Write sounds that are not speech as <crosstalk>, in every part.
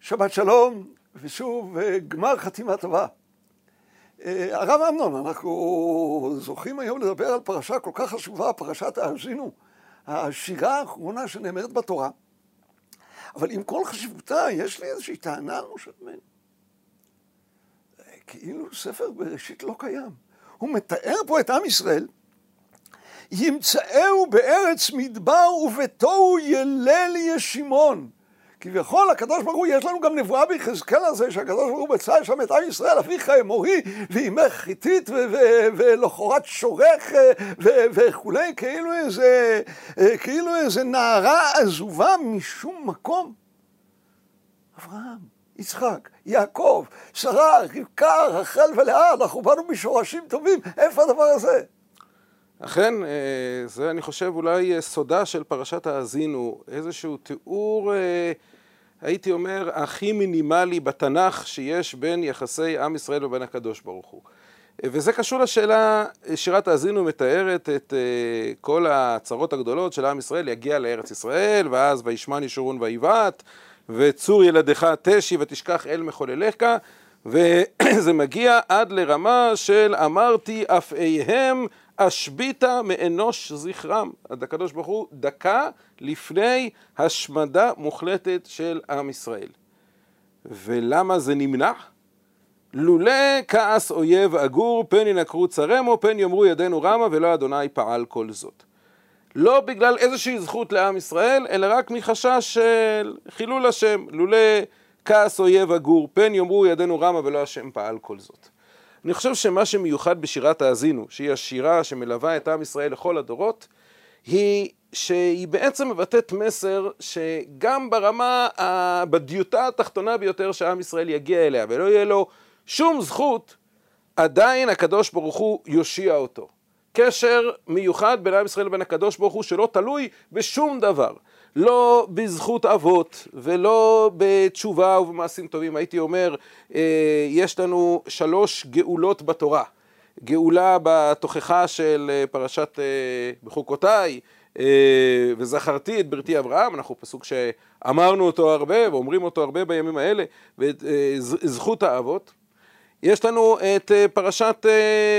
שבת שלום, ושוב גמר חתימה טובה. הרב אמנון, אנחנו זוכים היום לדבר על פרשה כל כך חשובה, פרשת האזינו, השירה האחרונה שנאמרת בתורה. אבל עם כל חשיבותה, יש לי איזושהי טענה משה רבנו. כאילו ספר בראשית לא קיים. הוא מתאר פה את עם ישראל, ימצאהו בארץ מדבר ובתוהו ילל ישימון. כביכול הקדוש ברוך הוא, יש לנו גם נבואה ביחזקאל הזה, שהקדוש ברוך הוא מצא שם את עם ישראל, אביך אמורי, ואימך חיתית, ולכורת שורך, וכולי, כאילו איזה, כאילו איזה נערה עזובה משום מקום. אברהם, יצחק, יעקב, שרה, רבקה, רחל ולאה, אנחנו באנו משורשים טובים, איפה הדבר הזה? אכן, זה אני חושב אולי סודה של פרשת האזינו, איזשהו תיאור, הייתי אומר, הכי מינימלי בתנ"ך שיש בין יחסי עם ישראל ובין הקדוש ברוך הוא. וזה קשור לשאלה, שירת האזינו מתארת את כל הצרות הגדולות של עם ישראל, יגיע לארץ ישראל, ואז וישמן ישורון ויבעט, וצור ילדיך תשי ותשכח אל מחולליך, וזה <clears throat> מגיע עד לרמה של אמרתי אפאיהם אשביתה מאנוש זכרם. הקדוש ברוך הוא דקה לפני השמדה מוחלטת של עם ישראל. ולמה זה נמנע? לולא כעס אויב אגור, פן ינקרו צרמו, פן יאמרו ידינו רמה, ולא אדוני פעל כל זאת. לא בגלל איזושהי זכות לעם ישראל, אלא רק מחשש של חילול השם, לולא כעס אויב אגור, פן יאמרו ידינו רמה ולא השם פעל כל זאת. אני חושב שמה שמיוחד בשירת האזינו, שהיא השירה שמלווה את עם ישראל לכל הדורות, היא שהיא בעצם מבטאת מסר שגם ברמה, בדיוטה התחתונה ביותר שעם ישראל יגיע אליה ולא יהיה לו שום זכות, עדיין הקדוש ברוך הוא יושיע אותו. קשר מיוחד בין עם ישראל לבין הקדוש ברוך הוא שלא תלוי בשום דבר. לא בזכות אבות ולא בתשובה ובמעשים טובים. הייתי אומר, יש לנו שלוש גאולות בתורה. גאולה בתוכחה של פרשת בחוקותיי, וזכרתי את בריתי אברהם, אנחנו פסוק שאמרנו אותו הרבה ואומרים אותו הרבה בימים האלה, וזכות האבות. יש לנו את פרשת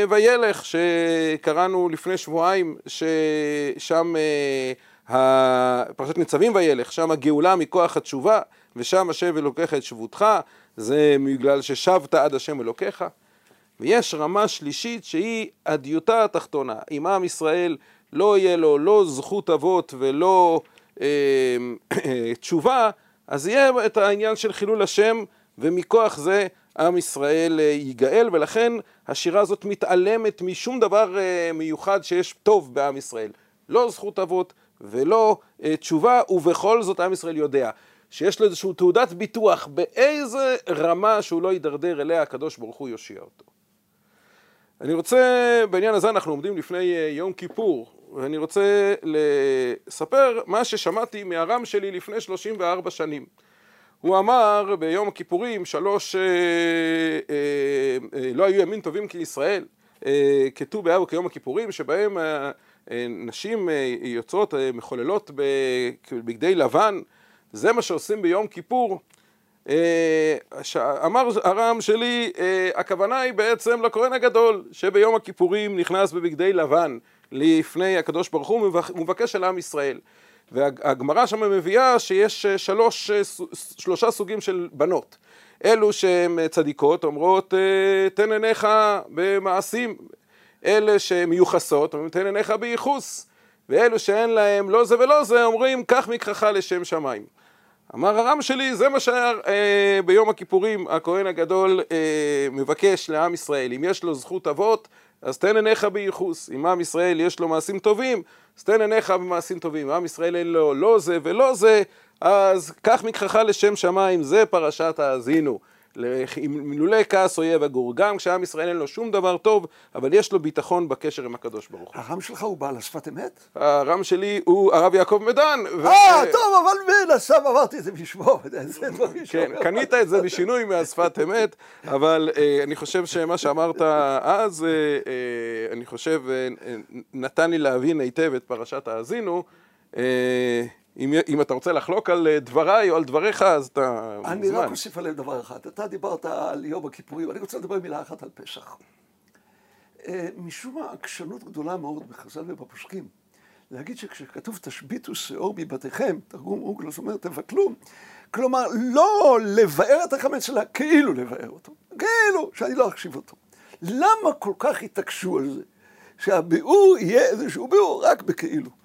וילך שקראנו לפני שבועיים, ששם פרשת ניצבים וילך, שם הגאולה מכוח התשובה, ושם השב אלוקיך את שבותך, זה בגלל ששבת עד השם אלוקיך. ויש רמה שלישית שהיא הדיוטה התחתונה. אם עם ישראל לא יהיה לו לא זכות אבות ולא אה, אה, <clears throat> תשובה, אז יהיה את העניין של חילול השם, ומכוח זה עם ישראל ייגאל, ולכן השירה הזאת מתעלמת משום דבר מיוחד שיש טוב בעם ישראל. לא זכות אבות ולא תשובה, ובכל זאת עם ישראל יודע שיש לו איזושהי תעודת ביטוח באיזה רמה שהוא לא יידרדר אליה, הקדוש ברוך הוא יושיע אותו. אני רוצה, בעניין הזה אנחנו עומדים לפני יום כיפור, ואני רוצה לספר מה ששמעתי מהרם שלי לפני 34 שנים. הוא אמר ביום הכיפורים שלוש, אה, אה, אה, לא היו ימים טובים כישראל, אה, כט"ו באב וכיום הכיפורים, שבהם אה, אה, נשים אה, יוצרות, אה, מחוללות בבגדי לבן, זה מה שעושים ביום כיפור. אה, אמר הרם שלי, אה, הכוונה היא בעצם לכהן הגדול, שביום הכיפורים נכנס בבגדי לבן לפני הקדוש ברוך הוא, מבקש על עם ישראל. והגמרא שם מביאה שיש שלוש, שלושה סוגים של בנות. אלו שהן צדיקות אומרות תן עיניך במעשים, אלה שמיוחסות אומרים תן עיניך בייחוס, ואלו שאין להם לא זה ולא זה אומרים קח מקחך לשם שמיים. אמר הרם שלי זה מה אה, ביום הכיפורים הכהן הגדול אה, מבקש לעם ישראל, אם יש לו זכות אבות אז תן עיניך בייחוס, אם עם ישראל יש לו מעשים טובים, אז תן עיניך במעשים טובים, עם ישראל אין לו לא זה ולא זה, אז קח מקחך לשם שמיים, זה פרשת האזינו. לולא כעס אויב אגור, גם כשעם ישראל אין לו שום דבר טוב, אבל יש לו ביטחון בקשר עם הקדוש ברוך הוא. הרם שלך הוא בעל השפת אמת? הרם שלי הוא הרב יעקב מדן. אה, טוב, אבל מן הסתם עברתי את זה בשמו, זה דברים כן, קנית את זה בשינוי מהשפת אמת, אבל אה, אני חושב שמה שאמרת אז, אה, אה, אני חושב, נתן לי להבין היטב את פרשת האזינו. אם, אם אתה רוצה לחלוק על אה, דבריי או על דבריך, אז אתה מוזמן. אני רק אוסיף עליהם דבר אחד. אתה דיברת על יום הכיפורים, אני רוצה לדבר מילה אחת על פסח. אה, משום מה עקשנות גדולה מאוד בחז"ל ובפוסקים. להגיד שכשכתוב תשביתו שאור מבתיכם, תרגום אוגלוס אומר תבטלו, כלומר לא לבאר את החמץ, אלא כאילו לבאר אותו. כאילו, שאני לא אחשיב אותו. למה כל כך התעקשו על זה? שהביאור יהיה איזשהו ביאור רק בכאילו.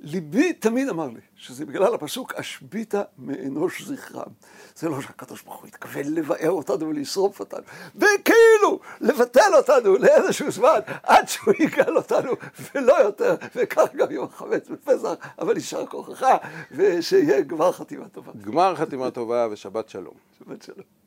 ליבי תמיד אמר לי שזה בגלל הפסוק השביתה מאנוש זכרם. זה לא שהקדוש ברוך הוא התכוון לבאר אותנו ולשרוף אותנו, וכאילו לבטל אותנו לאיזשהו זמן עד שהוא יגאל אותנו ולא יותר, וכך גם יום החמץ בפסח, אבל יישר כוחך ושיהיה גמר חתימה טובה. גמר חתימה טובה ושבת שלום. שבת שלום.